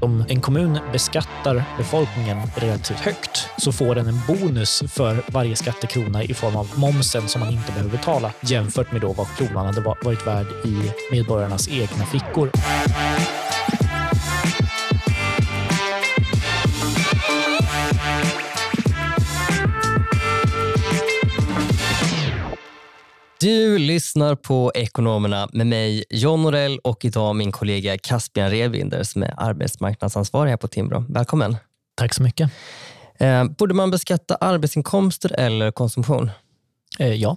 Om en kommun beskattar befolkningen relativt högt så får den en bonus för varje skattekrona i form av momsen som man inte behöver betala jämfört med då vad kronan hade varit värd i medborgarnas egna fickor. Du lyssnar på Ekonomerna med mig, John Norell och idag min kollega Caspian Revinder som är arbetsmarknadsansvarig här på Timbro. Välkommen. Tack så mycket. Eh, borde man beskatta arbetsinkomster eller konsumtion? Eh, ja.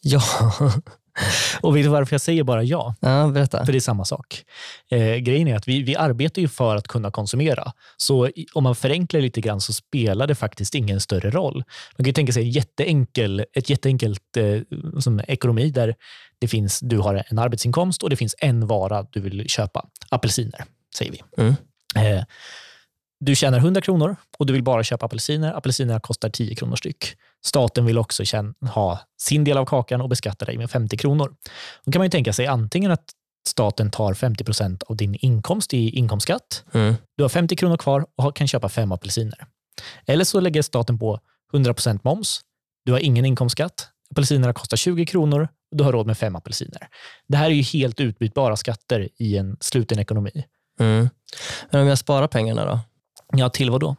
Ja. Och vet du varför jag säger bara ja? ja berätta. För det är samma sak. Eh, grejen är att vi, vi arbetar ju för att kunna konsumera. Så om man förenklar lite grann så spelar det faktiskt ingen större roll. Man kan tänka sig en jätteenkel, ett jätteenkelt eh, som ekonomi där det finns, du har en arbetsinkomst och det finns en vara du vill köpa. Apelsiner, säger vi. Mm. Eh, du tjänar 100 kronor och du vill bara köpa apelsiner. Apelsinerna kostar 10 kronor styck. Staten vill också ha sin del av kakan och beskatta dig med 50 kronor. Då kan man ju tänka sig antingen att staten tar 50 procent av din inkomst i inkomstskatt. Mm. Du har 50 kronor kvar och kan köpa fem apelsiner. Eller så lägger staten på 100 procent moms. Du har ingen inkomstskatt. Apelsinerna kostar 20 kronor och du har råd med fem apelsiner. Det här är ju helt utbytbara skatter i en sluten ekonomi. Mm. Men om jag sparar pengarna då? Ja, till vad då?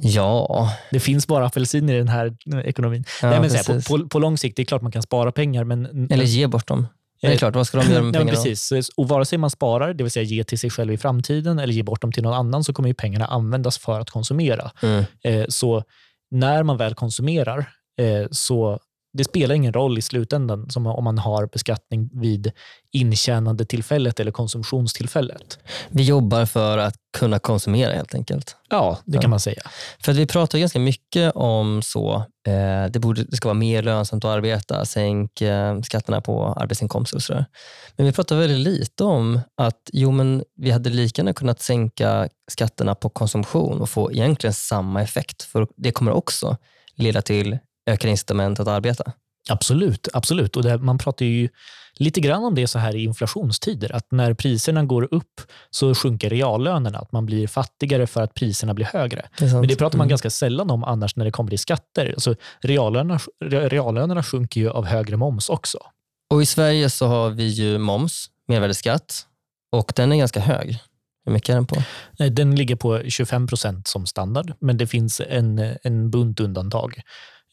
Ja. Det finns bara apelsiner i den här ekonomin. Ja, Nej, men så här, på, på, på lång sikt, det är klart man kan spara pengar, men... Eller ge bort dem. Det är Eh, klart, vad ska de göra med pengarna? precis. Och vare sig man sparar, det vill säga ge till sig själv i framtiden, eller ge bort dem till någon annan, så kommer ju pengarna användas för att konsumera. Mm. Eh, så när man väl konsumerar, eh, så det spelar ingen roll i slutändan som om man har beskattning vid intjänandetillfället eller konsumtionstillfället. Vi jobbar för att kunna konsumera helt enkelt. Ja, det kan man säga. För att vi pratar ganska mycket om så, eh, det, borde, det ska vara mer lönsamt att arbeta, sänk eh, skatterna på arbetsinkomster och sådär. Men vi pratar väldigt lite om att jo, men vi hade lika gärna kunnat sänka skatterna på konsumtion och få egentligen samma effekt. För det kommer också leda till ökade incitament att arbeta. Absolut, absolut. Och det, man pratar ju lite grann om det så här i inflationstider, att när priserna går upp så sjunker reallönerna, att man blir fattigare för att priserna blir högre. Det. Men det pratar man Mm. ganska sällan om annars när det kommer till skatter. Alltså, reallönerna, re- reallönerna sjunker ju av högre moms också. Och I Sverige så har vi ju moms, mervärdesskatt, och den är ganska hög. Hur mycket är den på? Eh, Den ligger på 25 procent som standard, men det finns en, en bunt undantag.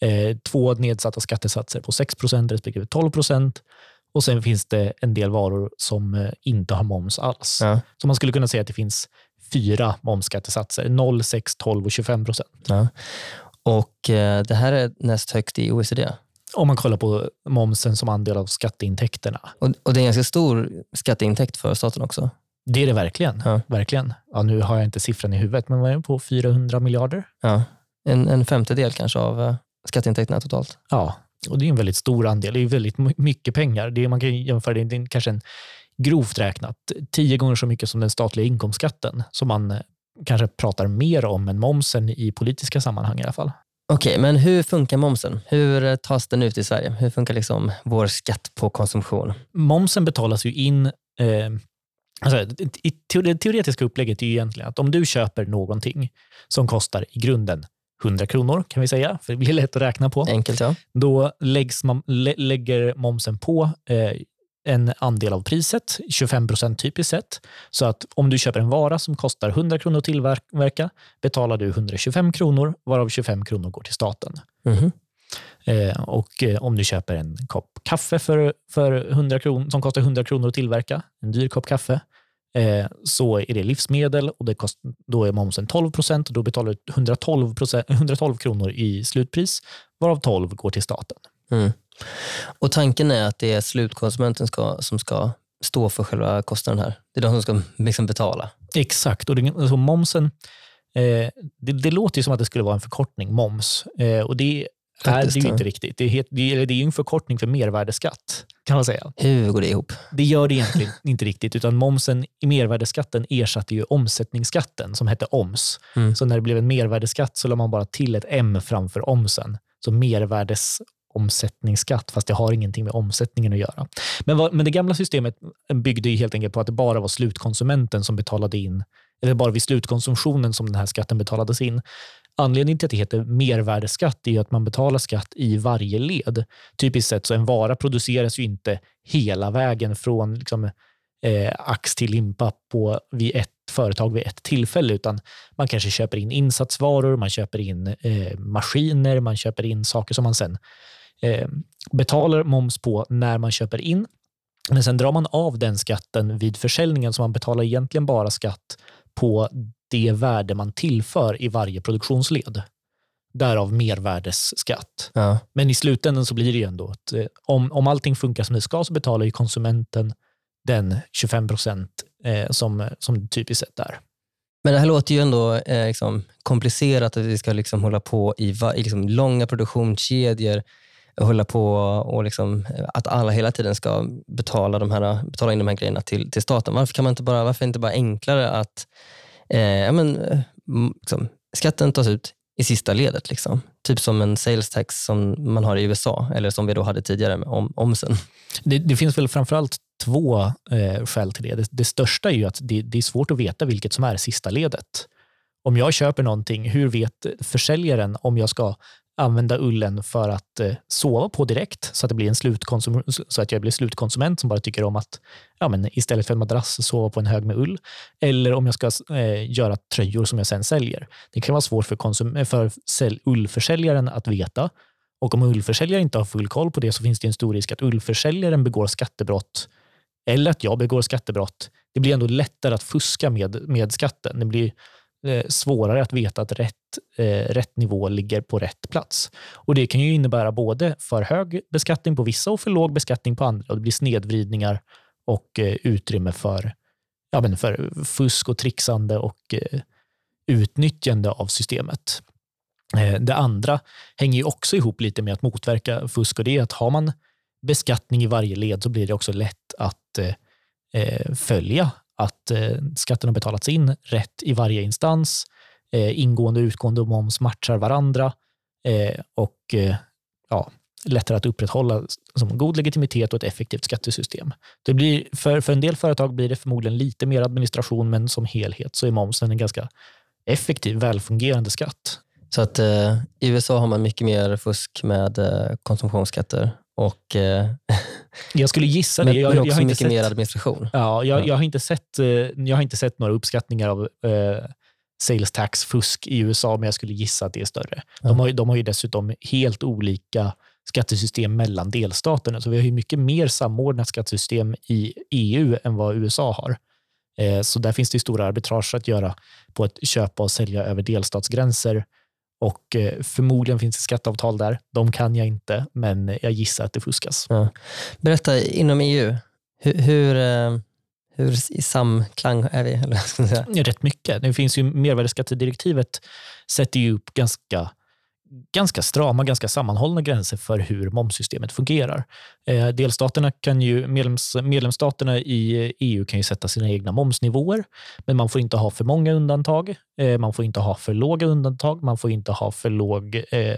Eh, två nedsatta skattesatser på 6 procent respektive 12 procent. Och sen finns det en del varor som eh, inte har moms alls. Ja. Så man skulle kunna säga att det finns fyra momsskattesatser. 0, 6, 12 och 25 procent. Ja. Och eh, det här är näst högst i OECD. Om man kollar på momsen som andel av skatteintäkterna. Och, och det är en ganska stor skatteintäkt för staten också. Det är det verkligen. Ja. verkligen. Ja, nu har jag inte siffran i huvudet, men vad är det på 400 miljarder? Ja. En, en femtedel kanske av skatteintäkterna totalt. Ja, och det är en väldigt stor andel. Det är väldigt my- mycket pengar. Det är, man kan jämföra det, är kanske en grovt räknat tio gånger så mycket som den statliga inkomstskatten som man eh, kanske pratar mer om än momsen i politiska sammanhang i alla fall. Okej, men hur funkar momsen? Hur eh, tas den ut i Sverige? Hur funkar liksom vår skatt på konsumtion? Momsen betalas ju in eh, Alltså, det teoretiska upplägget är ju egentligen att om du köper någonting som kostar i grunden 100 kronor, kan vi säga, för det blir lätt att räkna på. Enkelt ja. Då läggs lä, lägger momsen på eh, en andel av priset, 25 procent typiskt sett. Så att om du köper en vara som kostar 100 kronor att tillverka betalar du 125 kronor, varav 25 kronor går till staten. Mhm. Eh, och eh, om du köper en kopp kaffe för, för 100 kronor, som kostar 100 kronor att tillverka, en dyr kopp kaffe, eh, så är det livsmedel och det kost, då är momsen 12 procent och då betalar du 112, procent, 112 kronor i slutpris, varav 12 går till staten. Mm. Och tanken är att det är slutkonsumenten ska, som ska stå för själva kostnaden här. Det är de som ska liksom betala. Exakt. Och det, alltså momsen, eh, det, det låter ju som att det skulle vara en förkortning, moms. Eh, och det är Faktiskt, det ju ja. inte riktigt. Det är, helt, det, är, det är ju en förkortning för mervärdesskatt, kan man säga. Hur går det ihop? Det gör det egentligen inte riktigt, utan momsen i mervärdesskatten ersatte ju omsättningsskatten som hette oms. Mm. Så när det blev en mervärdesskatt så la man bara till ett m framför omsen. Så mervärdesomsättningsskatt, fast det har ingenting med omsättningen att göra. Men, vad, men det gamla systemet byggde ju helt enkelt på att det bara var slutkonsumenten som betalade in eller bara vid slutkonsumtionen som den här skatten betalades in. Anledningen till att det heter mervärdesskatt är att man betalar skatt i varje led. Typiskt sett så en vara produceras ju inte hela vägen från liksom, eh, ax till limpa på, vid ett företag vid ett tillfälle, utan man kanske köper in insatsvaror, man köper in eh, maskiner, man köper in saker som man sen eh, betalar moms på när man köper in. Men sen drar man av den skatten vid försäljningen, så man betalar egentligen bara skatt på det värde man tillför i varje produktionsled. Därav mervärdesskatt. Ja. Men i slutändan så blir det ju ändå att eh, om, om allting funkar som det ska så betalar ju konsumenten den 25 procent eh, som, som det typiskt sett är. Men det här låter ju ändå eh, liksom, komplicerat att vi ska liksom hålla på i, va, i liksom, långa produktionskedjor hålla på och liksom, att alla hela tiden ska betala, de här, betala in de här grejerna till, till staten. Varför, kan man inte bara, varför är det inte bara enklare att eh, ja, men, mm, liksom, skatten tas ut i sista ledet? Liksom. Typ som en sales tax som man har i USA, eller som vi då hade tidigare med om, omsen. Det, det finns väl framförallt två eh, skäl till det. det. det. största är ju att det, det är svårt att veta vilket som är sista ledet. Om jag köper någonting, hur vet försäljaren om jag ska använda ullen för att eh, sova på direkt så att, det blir en slutkonsum så att jag blir slutkonsument som bara tycker om att ja, men istället för en madrass sova på en hög med ull. Eller om jag ska eh, göra tröjor som jag sen säljer. Det kan vara svårt för, konsum för ullförsäljaren att veta. Och om ullförsäljaren inte har full koll på det så finns det en stor risk att ullförsäljaren begår skattebrott eller att jag begår skattebrott. Det blir ändå lättare att fuska med, med skatten. Det blir Eh, svårare att veta att rätt, eh, rätt nivå ligger på rätt plats. Och Det kan ju innebära både för hög beskattning på vissa och för låg beskattning på andra. Och det blir snedvridningar och eh, utrymme för, ja, men för fusk och trixande och eh, utnyttjande av systemet. Eh, det andra hänger ju också ihop lite med att motverka fusk och det är att har man beskattning i varje led så blir det också lätt att eh, eh följa att eh, skatten har betalats in rätt i varje instans. Eh, ingående och utgående moms matchar varandra eh, och eh, ja, lättare att upprätthålla som god legitimitet och ett effektivt skattesystem. Det blir, för, för en del företag blir det förmodligen lite mer administration, men som helhet så är momsen en ganska effektiv, välfungerande skatt. Så att eh, i USA har man mycket mer fusk med eh, konsumtionsskatter och eh, Jag skulle gissa det. Men, jag, också jag har inte mycket sett, mer administration. Ja, jag, ja. jag, har inte sett, eh, jag har inte sett några uppskattningar av eh, sales tax-fusk i USA, men jag skulle gissa att det är större. Ja. De, har, de har ju dessutom helt olika skattesystem mellan delstaterna, så vi har ju mycket mer samordnat skattesystem i EU än vad USA har. Eh, så där finns det stora arbitrage att göra på att köpa och sälja över delstatsgränser och eh, förmodligen finns det skatteavtal där. De kan jag inte, men jag gissar att det fuskas. Ja. Berätta, inom EU, hur, hur, eh, hur i samklang är vi? Eller ska säga? Rätt mycket. Det finns ju mervärdesskattedirektivet sätter ju upp ganska ganska strama, ganska sammanhållna gränser för hur momssystemet fungerar. Eh, delstaterna kan ju, medlems, medlemsstaterna i EU kan ju sätta sina egna momsnivåer, men man får inte ha för många undantag. Eh, man får inte ha för låga undantag. Man får inte ha för låg eh,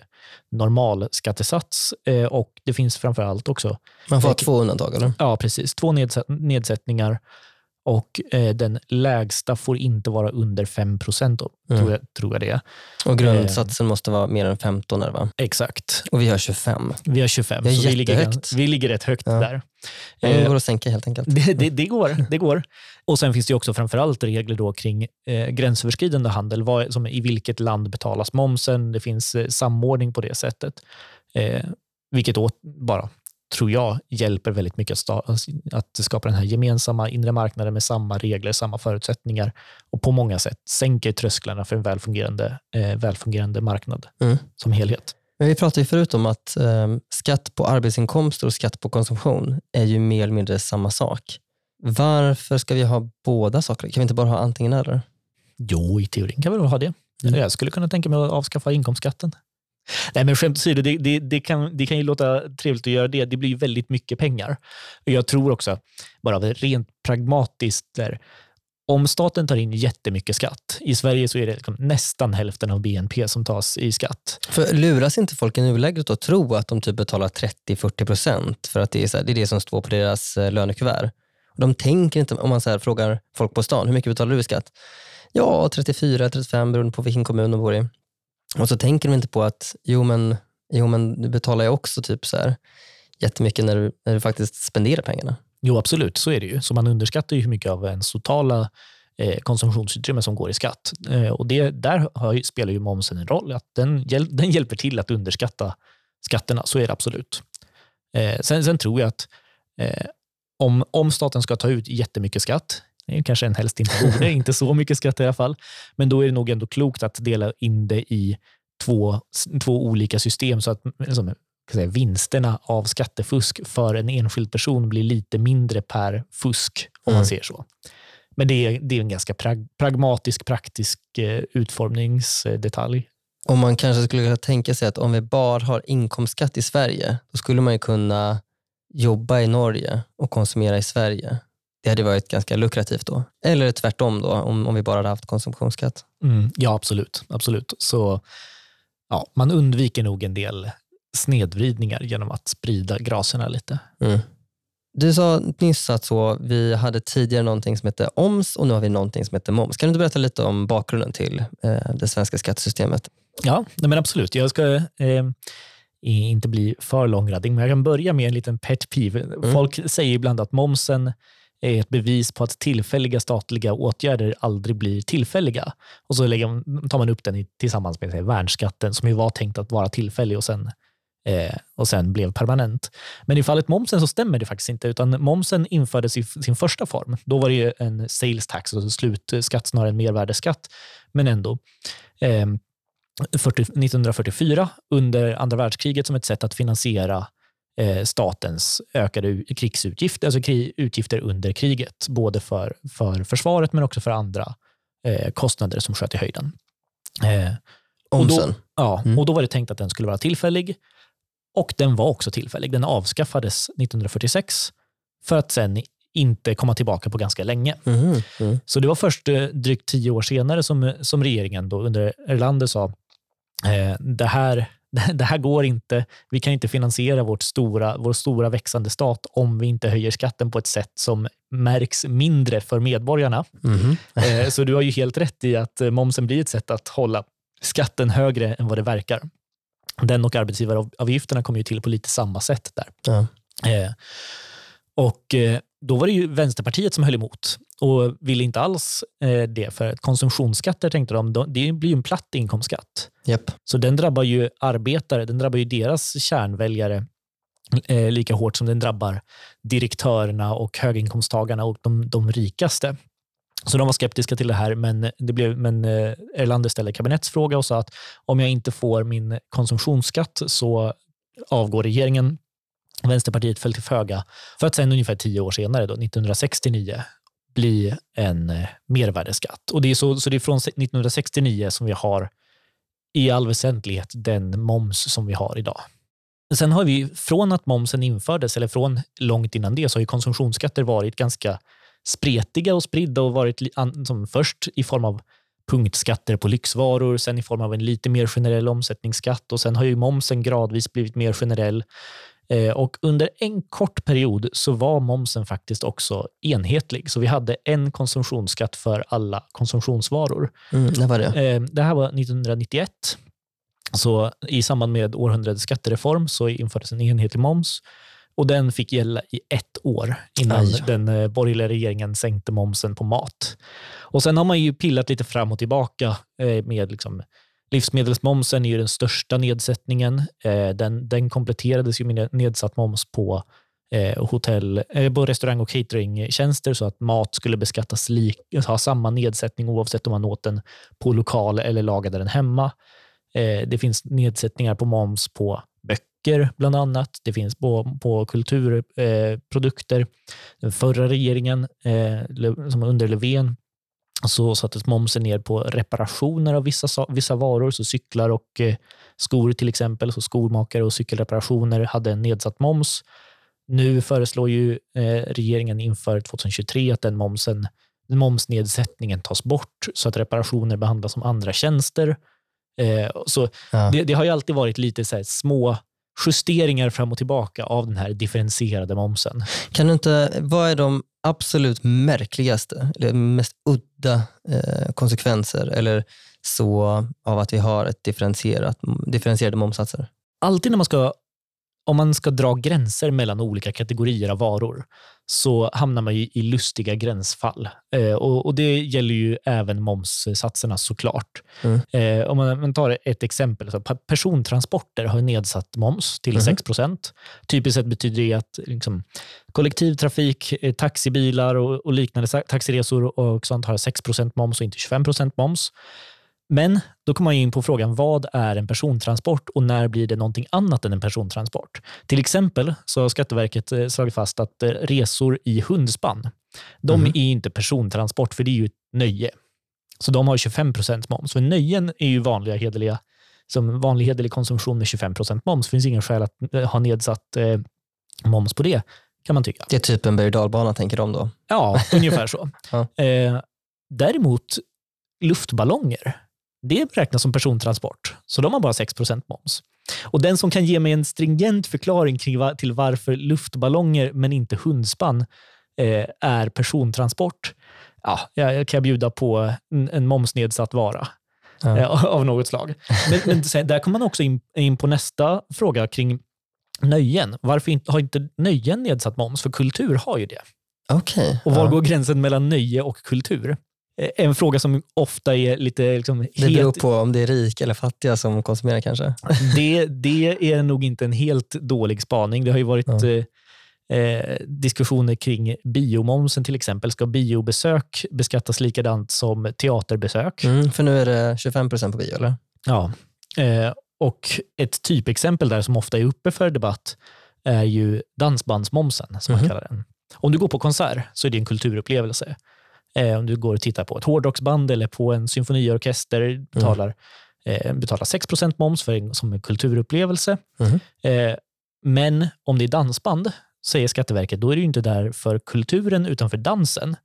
normalskattesats eh, och det finns framför allt också... Man får ha två undantag, eller? Ja, precis. Två nedsätt, nedsättningar och eh, den lägsta får inte vara under 5 procent, mm. tror, jag, tror jag det är. Och grundsatsen eh, måste vara mer än 15 är va? Exakt. Och vi har 25. Vi har 25, det är så vi ligger, vi ligger rätt högt ja. där. Det går att sänka helt enkelt. Det, det, det, går, det går. Och Sen finns det också framförallt regler då kring eh, gränsöverskridande handel. Vad, som I vilket land betalas momsen? Det finns eh, samordning på det sättet. Eh, vilket åt, bara tror jag hjälper väldigt mycket att, att skapa den här gemensamma inre marknaden med samma regler, samma förutsättningar och på många sätt sänker trösklarna för en välfungerande, eh, välfungerande marknad mm. som helhet. Men vi pratade ju förut om att eh, skatt på arbetsinkomster och skatt på konsumtion är ju mer eller mindre samma sak. Varför ska vi ha båda sakerna? Kan vi inte bara ha antingen eller? Jo, i teorin kan vi nog ha det. Mm. Jag skulle kunna tänka mig att avskaffa inkomstskatten. Nej, men skämt åsido, det, det, det, kan, det kan ju låta trevligt att göra det. Det blir ju väldigt mycket pengar. Jag tror också, bara rent pragmatiskt, där, om staten tar in jättemycket skatt, i Sverige så är det liksom nästan hälften av BNP som tas i skatt. För Luras inte folk i nuläget att tro att de typ betalar 30-40 procent för att det är, så här, det är det som står på deras eh, lönekuvert? De tänker inte, om man så frågar folk på stan, hur mycket betalar du i skatt? Ja, 34, 35 beroende på vilken kommun de bor i. Och så tänker de inte på att jo men, jo, men du betalar ju också typ så här, jättemycket när du, när du faktiskt spenderar pengarna. Jo, absolut. Så är det ju. Så man underskattar ju hur mycket av ens totala eh, konsumtionsutrymme som går i skatt. Eh, och det, där har, spelar ju momsen en roll. Att den, hjäl den hjälper till att underskatta skatterna. Så är det absolut. Eh, sen, sen, tror jag att eh, om, om staten ska ta ut jättemycket skatt, kanske en helst inte borde, inte så mycket skatt i alla fall, men då är det nog ändå klokt att dela in det i två, två olika system så att liksom, säga, vinsterna av skattefusk för en enskild person blir lite mindre per fusk, om mm. man ser så. Men det är, det är en ganska prag, pragmatisk, praktisk eh, utformningsdetalj. Om man kanske skulle kunna tänka sig att om vi bara har inkomstskatt i Sverige, då skulle man ju kunna jobba i Norge och konsumera i Sverige. Det hade varit ganska lukrativt då. Eller tvärtom då, om, om vi bara hade haft konsumtionsskatt. Mm, ja, absolut. absolut. Så ja, Man undviker nog en del snedvridningar genom att sprida graserna lite. Mm. Du sa nyss att så, vi hade tidigare någonting som hette OMS och nu har vi någonting som heter MOMS. Kan du berätta lite om bakgrunden till eh, det svenska skattesystemet? Ja, men absolut. Jag ska eh, inte bli för långrandig, men jag kan börja med en liten pet peeve. Mm. Folk säger ibland att momsen är ett bevis på att tillfälliga statliga åtgärder aldrig blir tillfälliga. Och så lägger, tar man upp den tillsammans med värnskatten som ju var tänkt att vara tillfällig och sen eh, och sen blev permanent. Men i fallet momsen så stämmer det faktiskt inte, utan momsen infördes i sin första form. Då var det en sales tax, alltså slutskatt snarare än mervärdesskatt, men ändå. Eh, 40, 1944 under andra världskriget som ett sätt att finansiera statens ökade krigsutgifter, alltså utgifter under kriget, både för, för försvaret men också för andra eh, kostnader som sköt i höjden. Eh, och då, ja, mm. och då var det tänkt att den skulle vara tillfällig och den var också tillfällig. Den avskaffades 1946 för att sen inte komma tillbaka på ganska länge. Mm, mm. Så det var först eh, drygt tio år senare som, som regeringen då under Erlander sa eh, det, här, det här går inte. Vi kan inte finansiera vårt stora, vår stora växande stat om vi inte höjer skatten på ett sätt som märks mindre för medborgarna. Mm. så du har ju helt rätt i att eh, momsen blir ett sätt att hålla skatten högre än vad det verkar den och arbetsgivaravgifterna kom ju till på lite samma sätt där. Eh, och då var det ju Vänsterpartiet som höll emot och ville inte alls eh, det, för konsumtionsskatter tänkte de, det blir ju en platt inkomstskatt. Yep. Så den drabbar ju arbetare, den drabbar ju deras kärnväljare eh, lika hårt som den drabbar direktörerna och höginkomsttagarna och de, de rikaste. Så de var skeptiska till det här, men, det blev, men eh, Erlander ställde kabinettsfråga och sa att om jag inte får min konsumtionsskatt så avgår regeringen. Vänsterpartiet föll till föga för att sen ungefär tio år senare, då, 1969, bli en eh, mervärdesskatt. Och det är så, så det är från 1969 som vi har i all väsentlighet den moms som vi har idag. Sen har vi från att momsen infördes, eller från långt innan det, så har ju konsumtionsskatter varit ganska spretiga och spridda och varit som först i form av punktskatter på lyxvaror, sen i form av en lite mer generell omsättningsskatt och sen har ju momsen gradvis blivit mer generell. Eh, och under en kort period så var momsen faktiskt också enhetlig. Så vi hade en konsumtionsskatt för alla konsumtionsvaror. Mm, när var det? Eh, det här var 1991. Så I samband med århundradets skattereform så infördes en enhetlig moms och den fick gälla i ett år innan Aj. den eh, borgerliga regeringen sänkte momsen på mat. Och Sen har man ju pillat lite fram och tillbaka med liksom, livsmedelsmomsen är ju den största nedsättningen. Eh, den, den kompletterades ju med nedsatt moms på eh, hotell, eh, på restaurang och cateringtjänster så att mat skulle beskattas lik, ha samma nedsättning oavsett om man åt den på lokal eller lagade den hemma. Det finns nedsättningar på moms på böcker bland annat. Det finns på, på kulturprodukter. Den förra regeringen, som under Löfven, så sattes momsen ner på reparationer av vissa, vissa varor, så cyklar och eh, skor till exempel. Så skomakare och cykelreparationer hade en nedsatt moms. Nu föreslår ju eh, regeringen inför 2023 att den momsen, momsnedsättningen tas bort så att reparationer behandlas som andra tjänster. Eh, så ja. det, det, har ju alltid varit lite så små justeringar fram och tillbaka av den här differentierade momsen. Kan du inte, vad är de absolut märkligaste, eller mest udda eh, konsekvenser eller så av att vi har ett differentierat, differentierade momsatser? Alltid när man ska om man ska dra gränser mellan olika kategorier av varor så hamnar man i, i lustiga gränsfall. Eh, och, och, Det gäller ju även momssatserna såklart. Mm. Eh, om man, man, tar ett exempel. Så persontransporter har nedsatt moms till mm. 6 Typiskt sett betyder det att liksom, kollektivtrafik, eh, taxibilar och, och liknande taxiresor och sånt har 6% moms och inte 25% moms. Men då kommer man in på frågan vad är en persontransport och när blir det någonting annat än en persontransport? Till exempel så har Skatteverket eh, slagit fast att eh, resor i hundspann, de mm. är inte persontransport för det är ju ett nöje. Så de har 25% moms. För nöjen är ju vanliga hederliga, som vanlig hederlig konsumtion med 25% moms. Det finns ingen skäl att eh, ha nedsatt eh, moms på det kan man tycka. Det är typ en berg och tänker de då? Ja, ungefär så. ja. eh, däremot luftballonger, det räknas som persontransport, så de har bara 6% moms. Och Den som kan ge mig en stringent förklaring till varför luftballonger men inte hundspann eh, är persontransport, ja, jag kan bjuda på en, momsnedsatt vara. Ja. Eh, av något slag. Men, men sen, där kommer man också in, in, på nästa fråga kring nöjen. Varför inte, har inte nöjen nedsatt moms? För kultur har ju det. Okay, och var ja. går gränsen mellan nöje och kultur? Eh, en fråga som ofta är lite... Liksom, det beror på om det är rika eller fattiga som konsumerar kanske? Det, det är nog inte en helt dålig spaning. Det har ju varit ja. Eh, eh, diskussioner kring biomomsen till exempel. Ska biobesök beskattas likadant som teaterbesök? Mm, för nu är det 25 procent på bio, eller? Ja. Eh, och ett typexempel där som ofta är uppe för debatt är ju dansbandsmomsen, som mm. man kallar den. Om du går på konsert så är det en kulturupplevelse. Eh, om du går och tittar på ett hårdrocksband eller på en symfoniorkester, mm. betalar, mm. eh, betalar 6% moms för, som en kulturupplevelse. Mm. Eh, men om det är dansband, säger Skatteverket, då är du inte där för kulturen utan för dansen.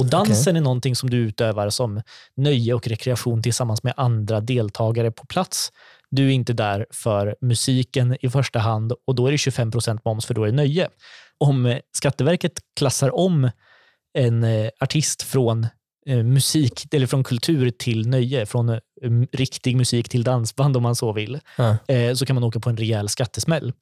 Och dansen okay. är någonting som du utövar som nöje och rekreation tillsammans med andra deltagare på plats. Du är inte där för musiken i första hand och då är det 25% moms för då är det nöje. Om Skatteverket klassar om en eh, artist från eh, musik, eller från kultur till nöje, från eh, riktig musik till dansband om man så vill, ja. så kan man åka på en rejäl skattesmäll.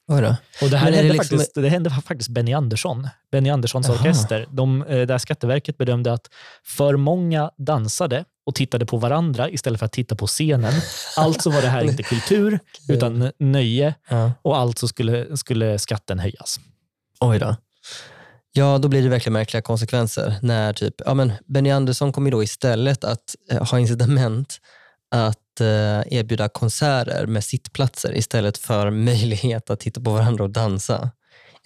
Och det här hände, liksom... faktiskt, det hände faktiskt Benny Andersson, Benny Anderssons Aha. orkester. De, där Skatteverket bedömde att för många dansade och tittade på varandra istället för att titta på scenen. Alltså var det här inte kultur, utan nöje ja. och alltså skulle, skulle skatten höjas. Oj då. Ja, då blir det verkligen märkliga konsekvenser. När typ, ja, men Benny Andersson kommer då istället att eh, ha incitament att eh, erbjuda konserter med sittplatser istället för möjlighet att titta på varandra och dansa.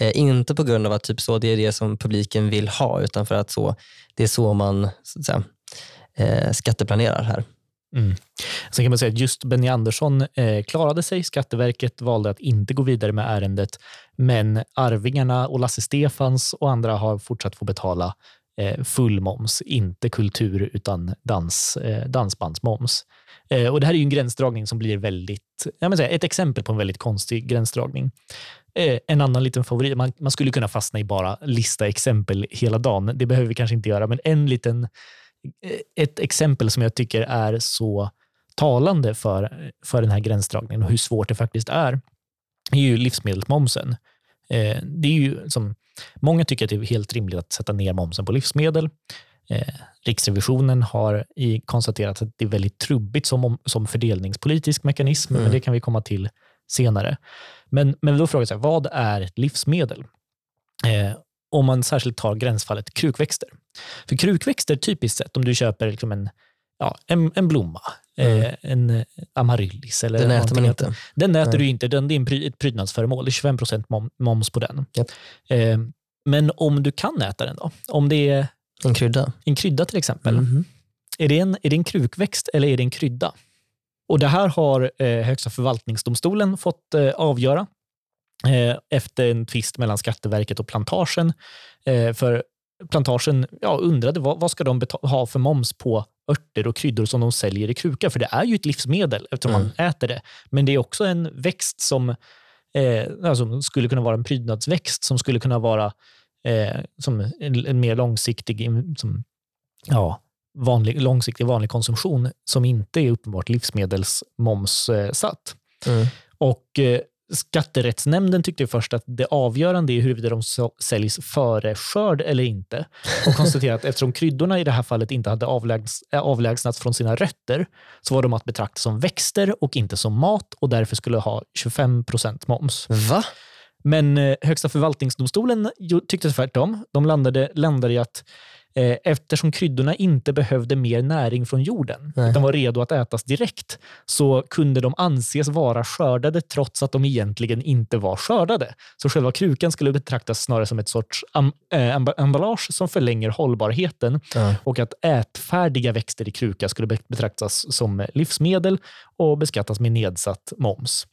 Eh, inte på grund av att typ så det är det som publiken vill ha, utan för att så, det är så man så att säga, eh, skatteplanerar här. Mm. Sen kan man säga att just Benny Andersson eh, klarade sig. Skatteverket valde att inte gå vidare med ärendet, men Arvingarna och Lasse Stefans och andra har fortsatt få betala eh, full moms, inte kultur utan dans, eh, dansbandsmoms. Eh, och det här är en gränsdragning som blir väldigt, jag säga, ett exempel på en väldigt konstig gränsdragning. Eh, en annan liten favorit, man, man skulle kunna fastna i bara lista exempel hela dagen. Det behöver vi kanske inte göra, men en liten ett exempel som jag tycker är så talande för, för den här gränsdragningen och hur svårt det faktiskt är, är ju livsmedelsmomsen. Eh, det är ju som, många tycker att det är helt rimligt att sätta ner momsen på livsmedel. Eh, Riksrevisionen har i, konstaterat att det är väldigt trubbigt som, som fördelningspolitisk mekanism, mm. men det kan vi komma till senare. Men, men då frågar jag, vad är ett livsmedel? Eh, om man särskilt tar gränsfallet krukväxter. För krukväxter, typiskt sett, om du köper liksom en, ja, en, en blomma, mm. eh, en amaryllis eller Den äter man inte. Den äter Nej. du inte, den, det är ett prydnadsföremål. Det är 25 procent moms på den. Yep. Eh, men om du kan äta den då? Om det är en krydda, en krydda till exempel. Mm. Är, det en, är det en krukväxt eller är det en krydda? Och Det här har eh, Högsta förvaltningsdomstolen fått eh, avgöra eh, efter en tvist mellan Skatteverket och plantagen. Eh, för plantagen ja, undrade vad, vad ska de ha för moms på örter och kryddor som de säljer i kruka? För det är ju ett livsmedel eftersom mm. man äter det. Men det är också en växt som eh, alltså skulle kunna vara en prydnadsväxt som skulle kunna vara eh, som en, en, mer långsiktig, som, ja, vanlig, långsiktig vanlig konsumtion som inte är uppenbart livsmedelsmomssatt. Mm. Och eh, Skatterättsnämnden tyckte först att det avgörande är huruvida de säljs före skörd eller inte och konstaterade att eftersom kryddorna i det här fallet inte hade avlägs, avlägsnats från sina rötter så var de att betrakta som växter och inte som mat och därför skulle ha 25 procent moms. Va? Men eh, Högsta förvaltningsdomstolen tyckte tvärtom. De landade, landade i att Eh, eftersom kryddorna inte behövde mer näring från jorden, Nej. utan var redo att ätas direkt, så kunde de anses vara skördade trots att de egentligen inte var skördade. Så själva krukan skulle betraktas snarare som ett sorts äh, emballage som förlänger hållbarheten ja. och att ätfärdiga växter i kruka skulle betraktas som livsmedel och beskattas med nedsatt moms.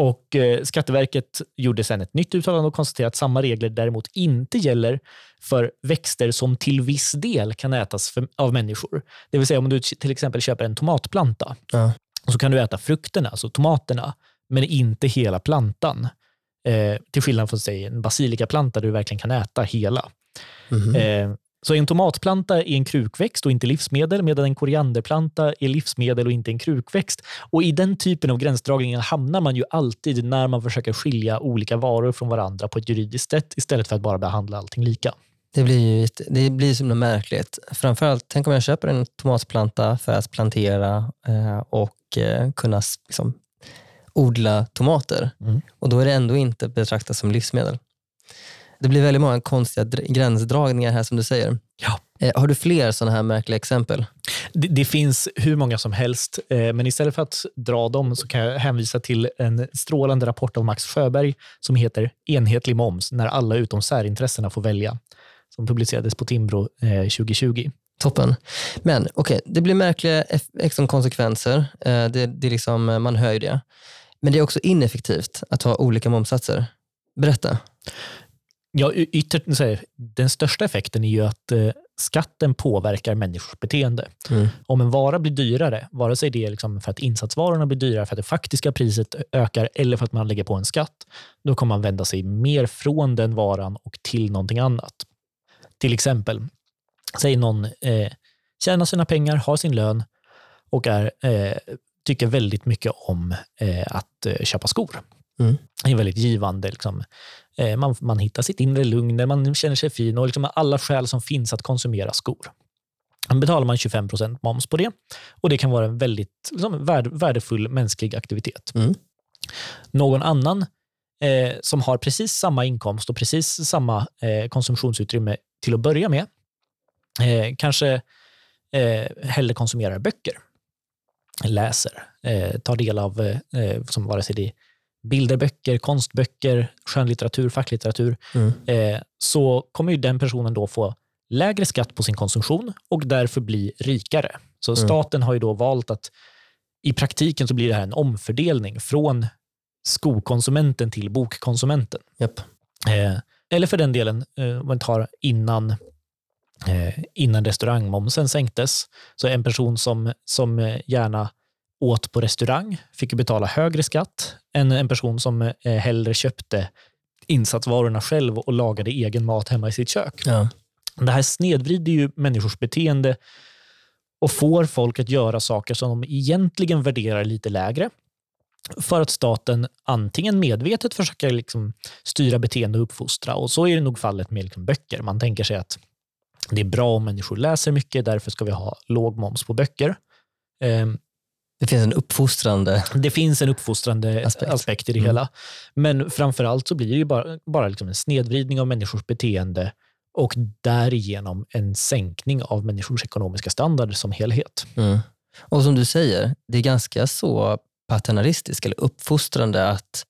Och eh, Skatteverket gjorde sedan ett nytt uttalande och konstaterade att samma regler däremot inte gäller för växter som till viss del kan ätas för, av människor. Det vill säga om du till exempel köper en tomatplanta ja. så kan du äta frukterna, alltså tomaterna, men inte hela plantan. Eh, till skillnad från säg, en basilikaplanta där du verkligen kan äta hela. Mm -hmm. eh, så en tomatplanta är en krukväxt och inte livsmedel, medan en korianderplanta är livsmedel och inte en krukväxt. Och I den typen av gränsdragningar hamnar man ju alltid när man försöker skilja olika varor från varandra på ett juridiskt sätt istället för att bara behandla allting lika. Det blir ju det blir så märkligt. Framförallt, tänk om jag köper en tomatplanta för att plantera eh, och eh, kunna liksom, odla tomater. Mm. Och då är det ändå inte betraktat som livsmedel. Det blir väldigt många konstiga gränsdragningar här som du säger. Ja. Eh, har du fler sådana här märkliga exempel? Det, det, finns hur många som helst, eh, men istället för att dra dem så kan jag hänvisa till en strålande rapport av Max Sjöberg som heter Enhetlig moms när alla utom särintressena får välja, som publicerades på Timbro eh, 2020. Toppen. Men okej, okay, det blir märkliga konsekvenser. Eh, det, det liksom, man hör ju det. Men det är också ineffektivt att ha olika momsatser. Berätta. Ja, ytterst, den största effekten är ju att eh, skatten påverkar människors beteende. Mm. Om en vara blir dyrare, vare sig det är liksom för att insatsvarorna blir dyrare för att det faktiska priset ökar eller för att man lägger på en skatt, då kommer man vända sig mer från den varan och till någonting annat. Till exempel, säg någon eh, tjänar sina pengar, har sin lön och är, eh, tycker väldigt mycket om eh, att eh, köpa skor. Mm. Det är väldigt givande. Liksom. Eh, man, man hittar sitt inre lugn, man känner sig fin och liksom alla skäl som finns att konsumera skor. Då betalar man 25 procent moms på det och det kan vara en väldigt liksom, värdefull mänsklig aktivitet. Mm. Någon annan eh, som har precis samma inkomst och precis samma eh, konsumtionsutrymme till att börja med eh, kanske eh, hellre konsumerar böcker, läser, eh, tar del av, eh, som vare sig det är bilderböcker, konstböcker, skönlitteratur, facklitteratur, mm. eh, så kommer ju den personen då få lägre skatt på sin konsumtion och därför bli rikare. Så mm. staten har ju då valt att i praktiken så blir det här en omfördelning från skokonsumenten till bokkonsumenten. Yep. Eh, eller för den delen, eh, om man tar innan, eh, innan restaurangmomsen sänktes, så en person som, som gärna åt på restaurang fick betala högre skatt än en person som eh, hellre köpte insatsvarorna själv och lagade egen mat hemma i sitt kök. Ja. Det här snedvrider ju människors beteende och får folk att göra saker som de egentligen värderar lite lägre för att staten antingen medvetet försöker liksom styra beteende och uppfostra. Och så är det nog fallet med liksom böcker. Man tänker sig att det är bra om människor läser mycket, därför ska vi ha låg moms på böcker. Det finns en uppfostrande Det finns en uppfostrande aspekt, aspekt i det mm. hela. Men framför allt så blir det ju bara, bara liksom en snedvridning av människors beteende och därigenom en sänkning av människors ekonomiska standard som helhet. Mm. Och som du säger, det är ganska så paternalistiskt eller uppfostrande att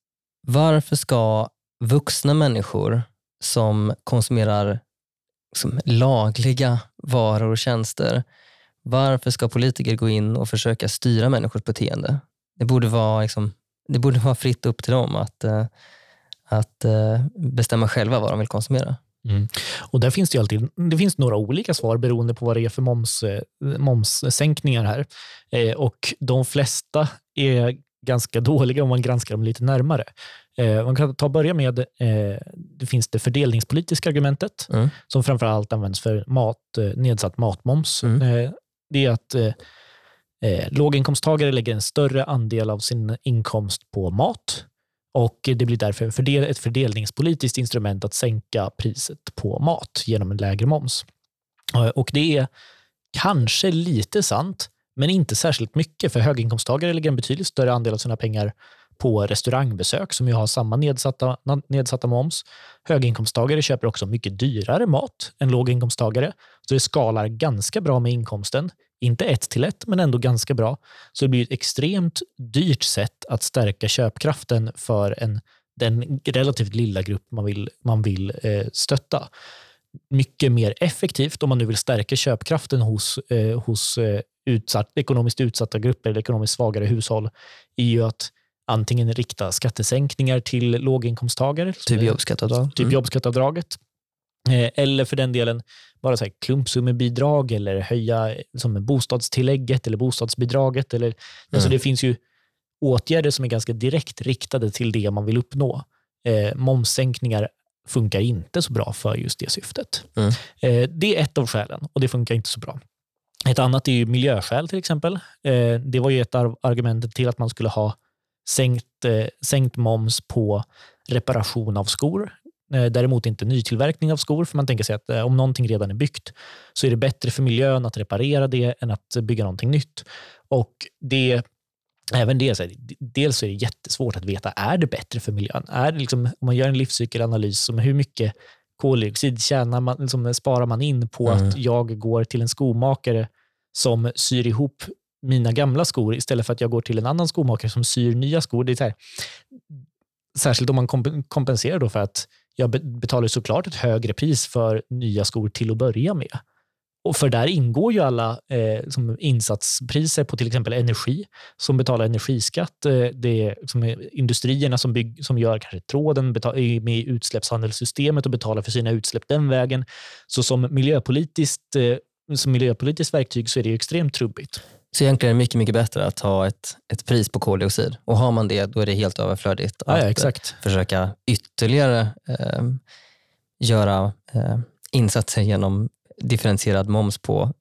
varför ska vuxna människor som konsumerar liksom lagliga varor och tjänster varför ska politiker gå in och försöka styra människors beteende? Det borde vara, liksom, det borde vara fritt upp till dem att, uh, att uh, bestämma själva vad de vill konsumera. Mm. Och där finns det, alltid, det finns några olika svar beroende på vad det är för moms, eh, momssänkningar här. Eh, och de flesta är ganska dåliga om man granskar dem lite närmare. Eh, man kan ta börja med, eh, det finns det fördelningspolitiska argumentet, Mm. som framför allt används för mat, eh, nedsatt matmoms. Mm. Det är att eh, eh, låginkomsttagare lägger en större andel av sin inkomst på mat och det blir därför en fördel, ett fördelningspolitiskt instrument att sänka priset på mat genom en lägre moms. Eh, och det är kanske lite sant, men inte särskilt mycket, för höginkomsttagare lägger en betydligt större andel av sina pengar på restaurangbesök som ju har samma nedsatta, nedsatta moms. Höginkomsttagare köper också mycket dyrare mat än låginkomsttagare, så det skalar ganska bra med inkomsten. Inte ett till ett, men ändå ganska bra. Så det blir ett extremt dyrt sätt att stärka köpkraften för en, den relativt lilla grupp man vill, man vill eh, stötta. Mycket mer effektivt om man nu vill stärka köpkraften hos, eh, hos eh, utsatt, ekonomiskt utsatta grupper eller ekonomiskt svagare hushåll är ju att antingen rikta skattesänkningar till låginkomsttagare, Typ jobbskatteavdrag. typ Mm. jobbskatteavdraget. Eh, Eller för den delen bara så här klumpsummebidrag eller höja som bostadstillägget eller bostadsbidraget. Eller, alltså Mm. det finns ju åtgärder som är ganska direkt riktade till det man vill uppnå. Eh, momssänkningar funkar inte så bra för just det syftet. Mm. Eh, det är ett av skälen och det funkar inte så bra. Ett annat är ju miljöskäl till exempel. Eh, det var ju ett av argumenten till att man skulle ha sänkt, eh, sänkt moms på reparation av skor. Eh, Däremot inte nytillverkning av skor, för man tänker sig att eh, om någonting redan är byggt så är det bättre för miljön att reparera det än att bygga någonting nytt. Och det, även det, så här, dels är det jättesvårt att veta, är det bättre för miljön? Är det liksom, om man gör en livscykelanalys om hur mycket koldioxid tjänar man, liksom, sparar man in på Mm. att jag går till en skomakare som syr ihop mina gamla skor istället för att jag går till en annan skomakare som syr nya skor. Det är så här, särskilt om man komp- kompenserar då för att jag betalar såklart ett högre pris för nya skor till att börja med. Och för där ingår ju alla eh, som insatspriser på till exempel energi som betalar energiskatt. Eh, det är som är industrierna som, bygg, som gör kanske tråden betal, är med i utsläppshandelssystemet och betalar för sina utsläpp den vägen. Så som miljöpolitiskt, eh, som miljöpolitiskt verktyg så är det ju extremt trubbigt. Så egentligen är det mycket, mycket bättre att ha ett, ett pris på koldioxid. Och har man det, då är det helt överflödigt Ja, att ja, eh, exakt. försöka ytterligare eh, göra eh, insatser genom differentierad moms på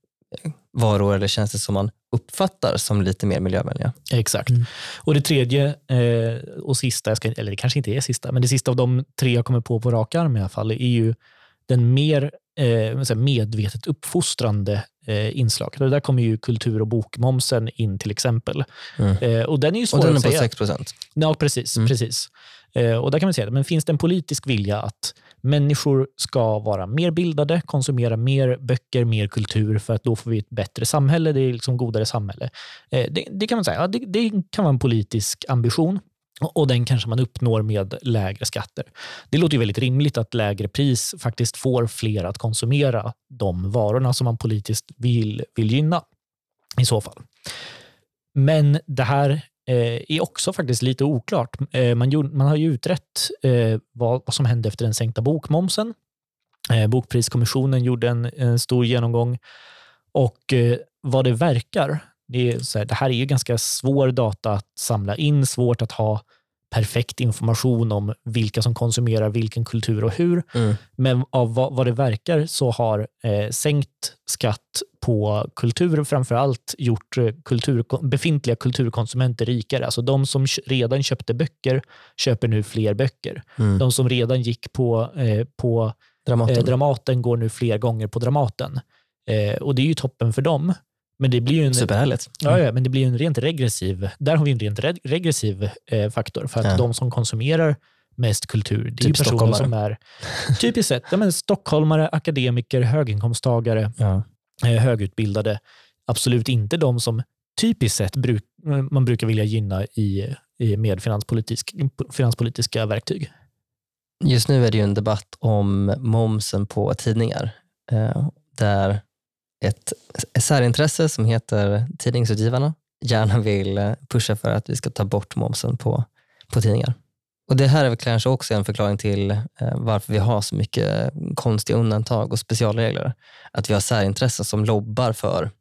eh, varor eller tjänster som man uppfattar som lite mer miljövänliga. Exakt. Mm. Och det tredje eh, och sista, ska, eller det kanske inte är sista, men det sista av de tre jag kommer på på rak arm i alla fall, är ju den mer eh, medvetet uppfostrande eh, inslaget. Och där kommer ju kultur och bokmomsen in till exempel. Mm. Eh, och den är ju svår Och den är på säga. 6 procent. Ja, precis. Mm. precis. Eh, och där kan man säga, men finns det en politisk vilja att människor ska vara mer bildade, konsumera mer böcker, mer kultur, för att då får vi ett bättre samhälle, det är liksom godare samhälle. Eh, det, det kan man säga, ja, det, det kan vara en politisk ambition. Och den kanske man uppnår med lägre skatter. Det låter ju väldigt rimligt att lägre pris faktiskt får fler att konsumera de varorna som man politiskt vill, vill gynna i så fall. Men det här eh, är också faktiskt lite oklart. Eh, man, gjorde, man har ju utrett eh, vad, vad som hände efter den sänkta bokmomsen. Bokpriskommissionen gjorde en, en stor genomgång och vad det verkar, det, är så här, det här är ju ganska svår data att samla in, svårt att ha perfekt information om vilka som konsumerar vilken kultur och hur. Mm. Men av vad, vad det verkar så har eh, sänkt skatt på kultur framför allt gjort eh, kultur, befintliga kulturkonsumenter rikare. Alltså de som redan köpte böcker köper nu fler böcker. Mm. De som redan gick på, eh, på Dramaten. eh, Dramaten går nu fler gånger på Dramaten. Eh, och det är ju toppen för dem. Men det blir ju en, Superhärligt. Ja, ja, men det blir en rent regressiv, där har vi en rent re- regressiv eh, faktor. För att Ja. de som konsumerar mest kultur, det är Typ ju personer stockholmare. som är typiskt sett ja, men stockholmare, akademiker, höginkomsttagare, Ja. eh, högutbildade. Absolut inte de som typiskt sett bruk, man brukar vilja gynna i, i, med finanspolitisk, finanspolitiska verktyg. Just nu är det ju en debatt om momsen på tidningar. Eh, där ett särintresse som heter Tidningsutgivarna gärna vill eh, pusha för att vi ska ta bort momsen på, på tidningar. Och Det här är väl kanske också en förklaring till eh, varför vi har så mycket konstiga undantag och specialregler. Att vi har särintressen som lobbar för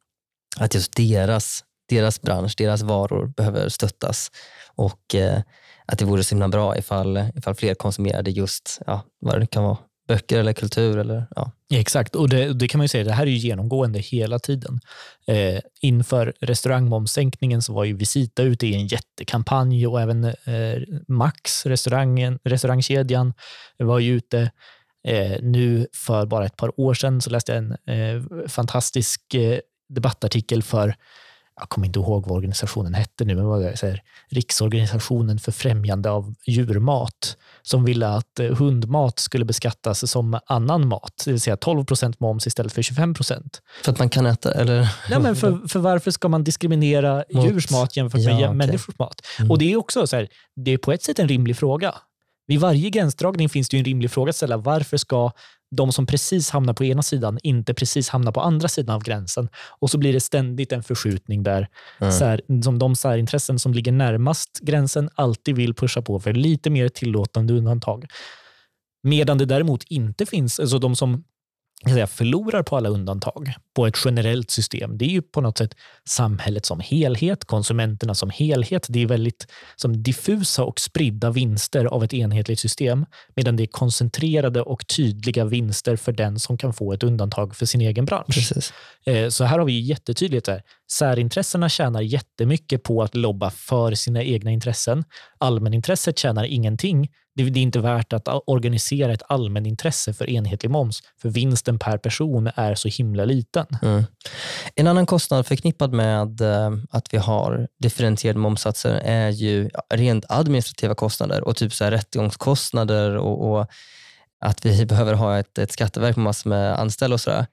att just deras, deras bransch, deras varor behöver stöttas. Och eh, att det vore så himla bra ifall, ifall fler konsumerade just ja, vad det kan vara, böcker eller kultur. Eller, ja. Exakt, och det, det, kan man ju säga, det här är ju genomgående hela tiden. Eh, inför restaurangmomssänkningen så var ju Visita ute i en jättekampanj och även eh, Max, restaurangen, restaurangkedjan, var ju ute. Eh, nu för bara ett par år sedan så läste jag en eh, fantastisk eh, debattartikel för jag kommer inte ihåg vad organisationen hette nu, men vad det, så här, Riksorganisationen för främjande av djurmat som ville att eh, hundmat skulle beskattas som annan mat, det vill säga 12 procent moms istället för 25 procent. För att man kan äta? Eller? Nej, men för, för varför ska man diskriminera Mot... djurs mat jämfört med ja, okay. människors mat? Mm. Och Det är också så här, det är på ett sätt en rimlig fråga. Vid varje gränsdragning finns det en rimlig fråga att ställa. Varför ska de som precis hamnar på ena sidan inte precis hamnar på andra sidan av gränsen? Och så blir det ständigt en förskjutning där mm. sär, som de särintressen som ligger närmast gränsen alltid vill pusha på för lite mer tillåtande undantag. Medan det däremot inte finns, alltså de som säga, förlorar på alla undantag på ett generellt system, det är ju på något sätt samhället som helhet, konsumenterna som helhet. Det är väldigt som diffusa och spridda vinster av ett enhetligt system, medan det är koncentrerade och tydliga vinster för den som kan få ett undantag för sin egen bransch. Precis. Eh, så här har vi jättetydligt där. Särintressena tjänar jättemycket på att lobba för sina egna intressen. Allmänintresset tjänar ingenting det är inte värt att organisera ett allmänintresse för enhetlig moms, för vinsten per person är så himla liten. Mm. En annan kostnad förknippad med eh, att vi har differentierade momssatser är ju rent administrativa kostnader och typ så här rättegångskostnader och, och att vi behöver ha ett, ett skatteverk med massor med anställda och sådär.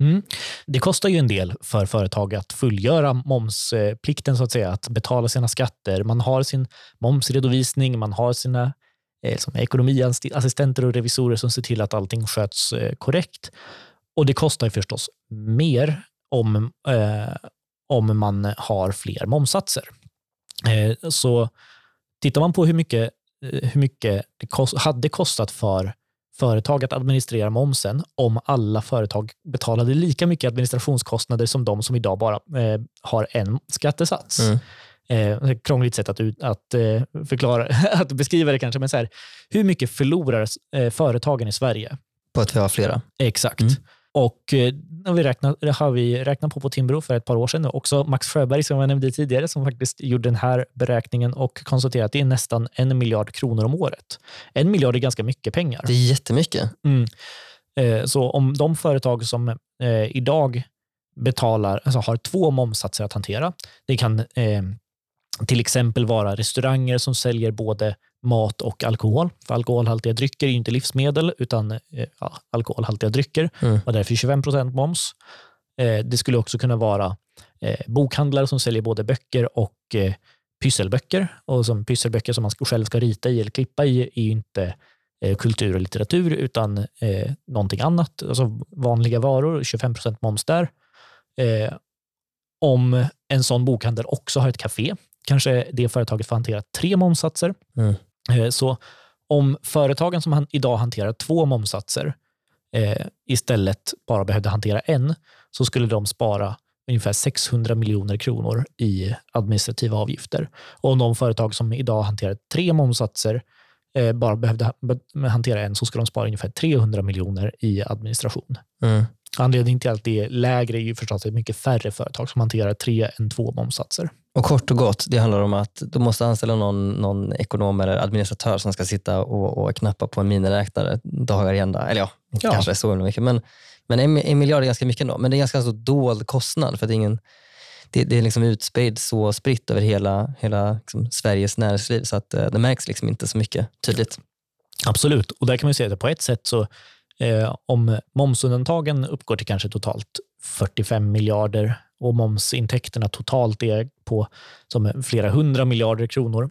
Mm. Det kostar ju en del för företag att fullgöra momsplikten, så att säga, att betala sina skatter. Man har sin momsredovisning, man har sina eh, som ekonomiassistenter och revisorer som ser till att allting sköts eh, korrekt. Och det kostar ju förstås mer om, eh, om man har fler momsatser. Eh, så tittar man på hur mycket, eh, hur mycket det kost, hade kostat för företag att administrera momsen om alla företag betalade lika mycket administrationskostnader som de som idag bara eh, har en skattesats. Mm eh, krångligt sätt att, att eh, förklara, att beskriva det kanske, men så här, hur mycket förlorar eh, företagen i Sverige? På att vi har flera? Exakt. Mm. Och eh, har vi, räknat, har vi räknat på på Timbro för ett par år sedan. Också Max Sjöberg, som jag nämnde tidigare, som faktiskt gjorde den här beräkningen och konstaterade att det är nästan en miljard kronor om året. En miljard är ganska mycket pengar. Det är jättemycket. Mm. Eh, så om de företag som eh, idag betalar, alltså har två momssatser att hantera, det kan eh, till exempel vara restauranger som säljer både mat och alkohol. För alkoholhaltiga drycker är inte livsmedel utan eh, ja, alkoholhaltiga drycker mm. och därför 25 procent moms. Eh, det skulle också kunna vara eh, bokhandlare som säljer både böcker och eh, pysselböcker. Och som pysselböcker som man själv ska rita i eller klippa i är ju inte kultur och litteratur utan eh, någonting annat. Alltså vanliga varor, 25 procent moms där. Om en sån bokhandel också har ett café kanske det företaget får hantera tre momsatser. Mm. Eh, så om företagen som idag hanterar två momsatser eh, istället bara behövde hantera en, så skulle de spara ungefär 600 miljoner kronor i administrativa avgifter. Och om de företag som idag hanterar tre momsatser eh, bara behövde hantera en, så skulle de spara ungefär 300 miljoner i administration. Mm. Anledningen till att det är lägre är ju förstås att det är mycket färre företag som hanterar tre än två momsatser. Och kort och gott, det handlar om att du måste anställa någon, någon ekonom eller administratör som ska sitta och, och knappa på en miniräknare dagar i ända. Eller ja, inte ja. kanske så mycket, men, men en, en miljard är ganska mycket ändå. Men det är en ganska så dold kostnad för att det är, ingen, det, det är liksom utspritt, så spritt över hela, hela liksom Sveriges näringsliv så att eh, det märks liksom inte så mycket tydligt. Absolut, och där kan man säga att på ett sätt så eh, om momsundantagen uppgår till kanske totalt 45 miljarder och momsintäkterna totalt är på som flera hundra miljarder kronor.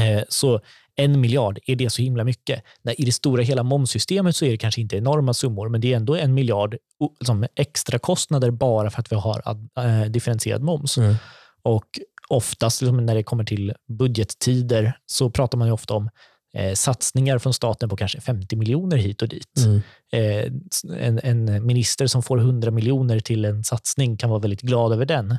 Eh, så en miljard, är det så himla mycket? Nej, I det stora hela momssystemet så är det kanske inte enorma summor, men det är ändå en miljard som extra kostnader bara för att vi har äh, differentierad moms. Mm. Och oftast liksom, när det kommer till budgettider så pratar man ju ofta om eh, satsningar från staten på kanske 50 miljoner hit och dit. Mm. Eh, en, en, minister som får 100 miljoner till en satsning kan vara väldigt glad över den.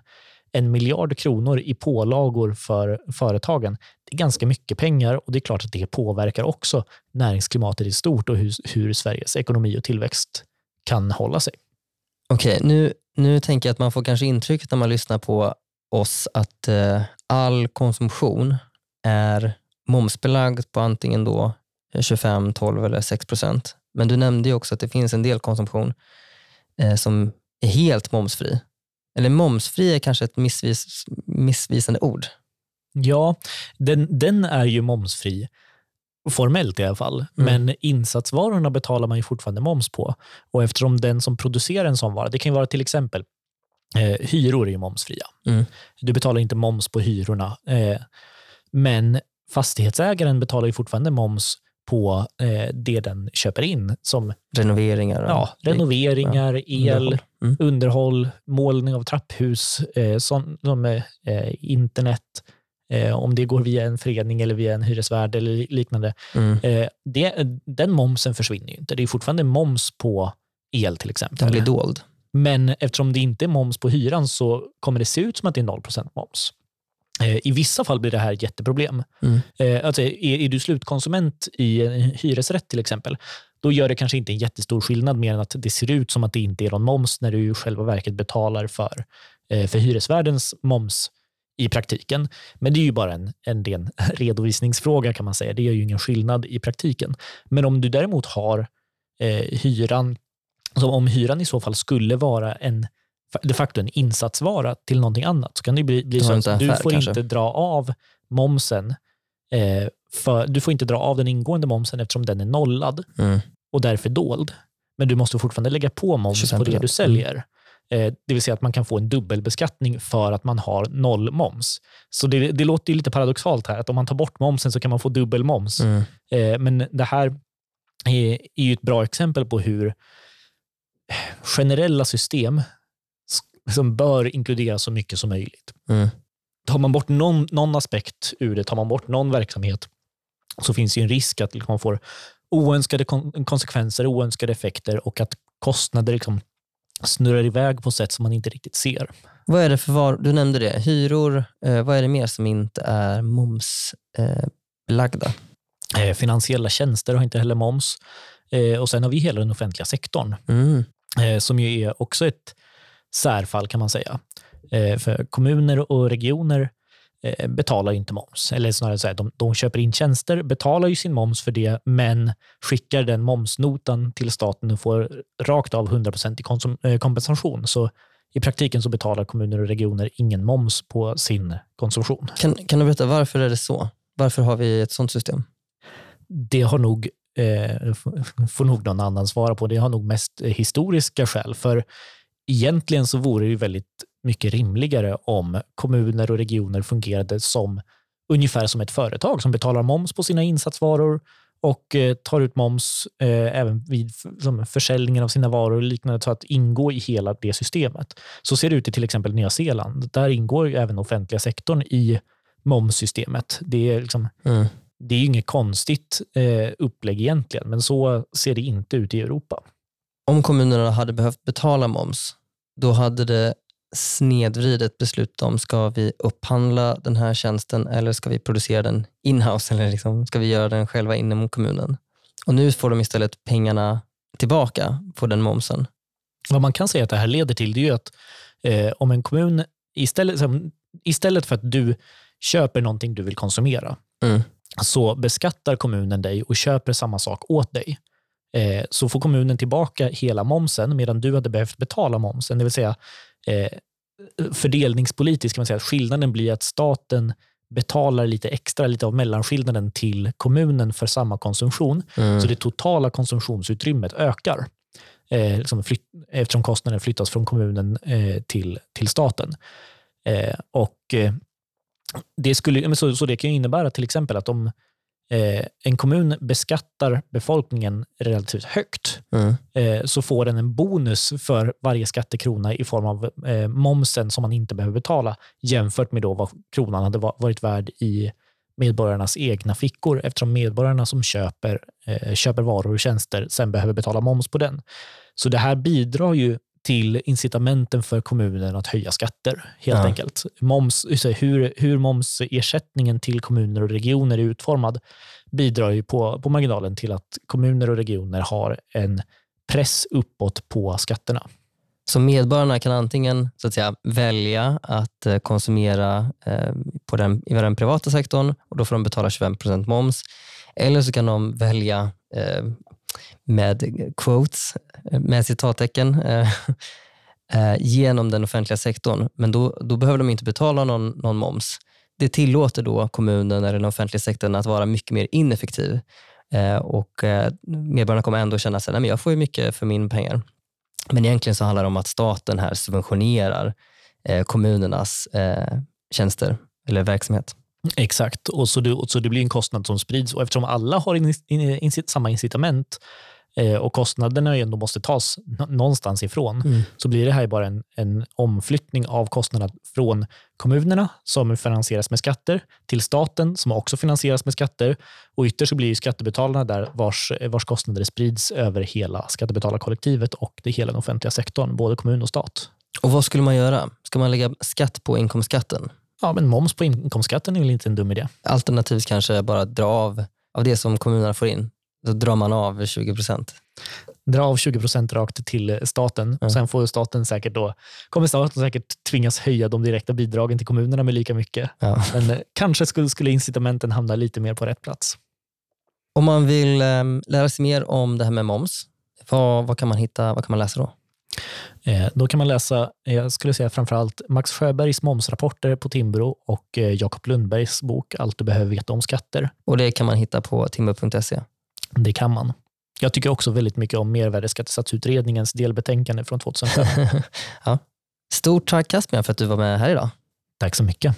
en miljard kronor i pålagor för företagen. Det är ganska mycket pengar och det är klart att det påverkar också näringsklimatet i stort och hur, hur Sveriges ekonomi och tillväxt kan hålla sig. Okej, nu, nu tänker jag att man får kanske intrycket när man lyssnar på oss att eh, all konsumtion är momsbelagd på antingen då 25, 12 eller 6 procent. Men du nämnde ju också att det finns en del konsumtion eh, som är helt momsfri. Eller momsfri är kanske ett missvis, missvisande ord. Ja, den, den är ju momsfri. Formellt i alla fall. Mm. Men insatsvarorna betalar man ju fortfarande moms på. Och eftersom den som producerar en sån vara, det kan vara till exempel eh, hyror är momsfria. Mm. Du betalar inte moms på hyrorna. Eh, men fastighetsägaren betalar ju fortfarande moms på eh, det den köper in som Renoveringar. ja, renoveringar, el, underhåll. Mm. underhåll, målning av trapphus, eh, som, som eh, internet, eh, om det går via en förening eller via en hyresvärd eller li- liknande. Mm. Eh, det, den momsen försvinner ju inte. Det är fortfarande moms på el till Den exempel. blir dold. Men eftersom det inte är moms på hyran så kommer det se ut som att det är 0% moms. Eh, I vissa fall blir det här ett jätteproblem. Mm. Eh, Alltså, är, är du slutkonsument i en hyresrätt till exempel, då gör det kanske inte en jättestor skillnad mer än att det ser ut som att det inte är någon moms när du i själva verket betalar för, eh, för hyresvärdens moms i praktiken. Men det är ju bara en, en ren redovisningsfråga kan man säga. Det gör ju ingen skillnad i praktiken. Men om du däremot har eh, hyran, som om hyran i så fall skulle vara en de facto en insatsvara till någonting annat så kan det bli, bli så att du får kanske. inte dra av momsen eh, för, du får inte dra av den ingående momsen eftersom den är nollad Mm. och därför dold. Men du måste fortfarande lägga på moms på det 25%. du säljer. Eh, det vill säga att man kan få en dubbelbeskattning för att man har noll moms. Så det, det låter ju lite paradoxalt här, att om man tar bort momsen så kan man få dubbel moms. Mm. Eh, men det här är, är ju ett bra exempel på hur generella system som bör inkludera så mycket som möjligt. Mm. Tar man bort någon, någon aspekt ur det, tar man bort någon verksamhet, så finns ju en risk att liksom man får oönskade kon- konsekvenser, oönskade effekter och att kostnader liksom snurrar iväg på sätt som man inte riktigt ser. Vad är det för var, du nämnde det, hyror. Eh, vad är det mer som inte är momsbelagda? Eh? Eh, finansiella tjänster har inte heller moms. Eh, och sen har vi hela den offentliga sektorn mm. eh, som ju är också ett särfall kan man säga. Eh, för kommuner och regioner eh, betalar ju inte moms. Eller snarare så här, de, de köper in tjänster, betalar ju sin moms för det, men skickar den momsnotan till staten och får rakt av 100% i eh, kompensation. Så i praktiken så betalar kommuner och regioner ingen moms på sin konsumtion. kan, kan du berätta varför är det så? Varför har vi ett sånt system? Det har nog, eh, får nog någon annan svara på. Det har nog mest historiska skäl. För egentligen så vore det ju väldigt mycket rimligare om kommuner och regioner fungerade som ungefär som ett företag som betalar moms på sina insatsvaror och eh, tar ut moms eh, även vid som försäljningen av sina varor och liknande så att ingå i hela det systemet. Så ser det ut i till exempel Nya Zeeland. Där ingår ju även offentliga sektorn i momssystemet. Det är liksom Mm. det är inget konstigt eh, upplägg egentligen, men så ser det inte ut i Europa. Om kommunerna hade behövt betala moms, då hade det snedvridet beslut om ska vi upphandla den här tjänsten eller ska vi producera den inhouse eller liksom, ska vi göra den själva inom kommunen? Och nu får de istället pengarna tillbaka på den momsen. Vad man kan säga att det här leder till det är ju att eh, om en kommun istället, istället för att du köper någonting du vill konsumera Mm. så beskattar kommunen dig och köper samma sak åt dig. Eh, så får kommunen tillbaka hela momsen medan du hade behövt betala momsen. Det vill säga eh, fördelningspolitiskt kan man säga att skillnaden blir att staten betalar lite extra, lite av mellanskillnaden till kommunen för samma konsumtion. Mm. Så det totala konsumtionsutrymmet ökar eh, liksom flytt, eftersom kostnaden flyttas från kommunen eh, till, till staten. Eh, och eh, det, skulle, så, så det kan ju innebära till exempel att om eh, en kommun beskattar befolkningen relativt högt Mm. eh, så får den en bonus för varje skattekrona i form av eh, momsen som man inte behöver betala jämfört med då vad kronan hade va- varit värd i medborgarnas egna fickor eftersom medborgarna som köper, köper varor och tjänster sen behöver betala moms på den. Så det här bidrar ju till incitamenten för kommunen att höja skatter. helt Ja. enkelt. Moms, hur, hur momsersättningen till kommuner och regioner är utformad bidrar ju på, på marginalen till att kommuner och regioner har en press uppåt på skatterna. Så medborgarna kan antingen så att säga, välja att eh, konsumera eh, på den, i den privata sektorn och då får de betala 25 moms. Eller så kan de välja eh, med quotes, med citattecken, eh, eh, genom den offentliga sektorn. Men då, då behöver de inte betala någon, någon moms. Det tillåter då kommunen eller den offentliga sektorn att vara mycket mer ineffektiv. Eh, och medborgarna kommer ändå känna att jag får ju mycket för min pengar. Men egentligen så handlar det om att staten här subventionerar kommunernas tjänster eller verksamhet. Exakt, och så, det, och så det blir en kostnad som sprids. Och eftersom alla har in, in, in, samma incitament eh, och kostnaderna ju ändå måste tas nå- någonstans ifrån, så blir det här bara en, en omflyttning av kostnaderna från kommunerna som finansieras med skatter till staten som också finansieras med skatter och ytterst så blir skattebetalarna där vars, vars kostnader sprids över hela skattebetalarkollektivet och det hela den offentliga sektorn, både kommun och stat. Och vad skulle man göra? Ska man lägga skatt på inkomstskatten? Ja, men moms på inkomstskatten är väl inte en dum idé? Alternativt kanske bara dra av, av det som kommunerna får in. Då drar man av 20 procent. dra av 20 procent rakt till staten. Ja. Sen får staten säkert då, kommer staten säkert tvingas höja de direkta bidragen till kommunerna med lika mycket. Ja. Men eh, kanske skulle, skulle incitamenten hamna lite mer på rätt plats. Om man vill eh, lära sig mer om det här med moms, vad, vad, kan man hitta, vad kan man läsa då? Eh, då kan man läsa, eh, jag skulle säga framförallt Max Sjöbergs momsrapporter på Timbro och eh, Jakob Lundbergs bok Allt du behöver veta om skatter. Och Det kan man hitta på timmo.se. Det kan man. Jag tycker också väldigt mycket om mervärdesskattesatsutredningens delbetänkande från 2005. ja. Stort tack Caspian för att du var med här idag. Tack så mycket.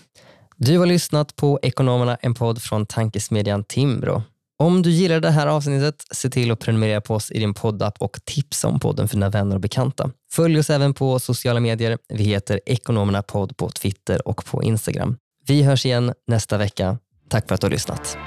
Du har lyssnat på Ekonomerna, en podd från tankesmedjan Timbro. Om du gillar det här avsnittet, se till att prenumerera på oss i din poddapp och tipsa om podden för dina vänner och bekanta. Följ oss även på sociala medier. Vi heter Ekonomerna podd på Twitter och på Instagram. Vi hörs igen nästa vecka. Tack för att du har lyssnat.